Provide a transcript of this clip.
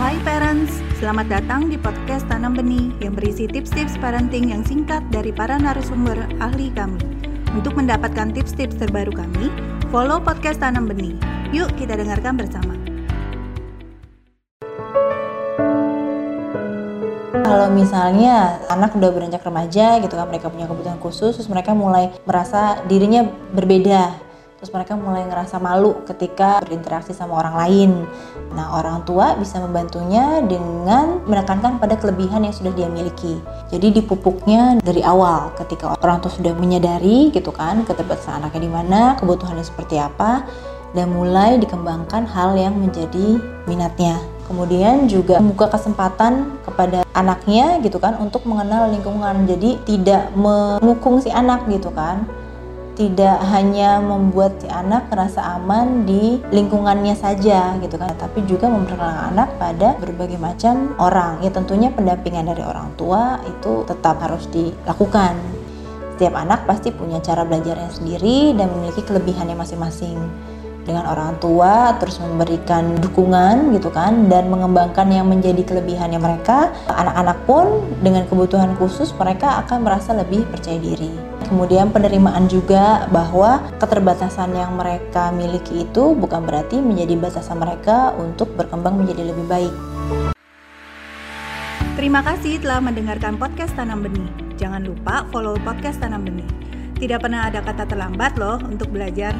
Hai parents, selamat datang di podcast Tanam Benih yang berisi tips-tips parenting yang singkat dari para narasumber ahli kami. Untuk mendapatkan tips-tips terbaru kami, follow podcast Tanam Benih. Yuk kita dengarkan bersama. Kalau misalnya anak udah beranjak remaja gitu kan mereka punya kebutuhan khusus terus mereka mulai merasa dirinya berbeda terus mereka mulai ngerasa malu ketika berinteraksi sama orang lain. Nah, orang tua bisa membantunya dengan menekankan pada kelebihan yang sudah dia miliki. Jadi dipupuknya dari awal ketika orang tua sudah menyadari gitu kan keterbatasan anaknya di mana, kebutuhannya seperti apa dan mulai dikembangkan hal yang menjadi minatnya kemudian juga membuka kesempatan kepada anaknya gitu kan untuk mengenal lingkungan jadi tidak mengukung si anak gitu kan tidak hanya membuat si anak merasa aman di lingkungannya saja gitu kan tapi juga memperkenalkan anak pada berbagai macam orang. Ya tentunya pendampingan dari orang tua itu tetap harus dilakukan. Setiap anak pasti punya cara belajarnya sendiri dan memiliki kelebihannya masing-masing dengan orang tua terus memberikan dukungan gitu kan dan mengembangkan yang menjadi kelebihannya mereka anak-anak pun dengan kebutuhan khusus mereka akan merasa lebih percaya diri kemudian penerimaan juga bahwa keterbatasan yang mereka miliki itu bukan berarti menjadi batasan mereka untuk berkembang menjadi lebih baik Terima kasih telah mendengarkan podcast Tanam Benih. Jangan lupa follow podcast Tanam Benih. Tidak pernah ada kata terlambat loh untuk belajar.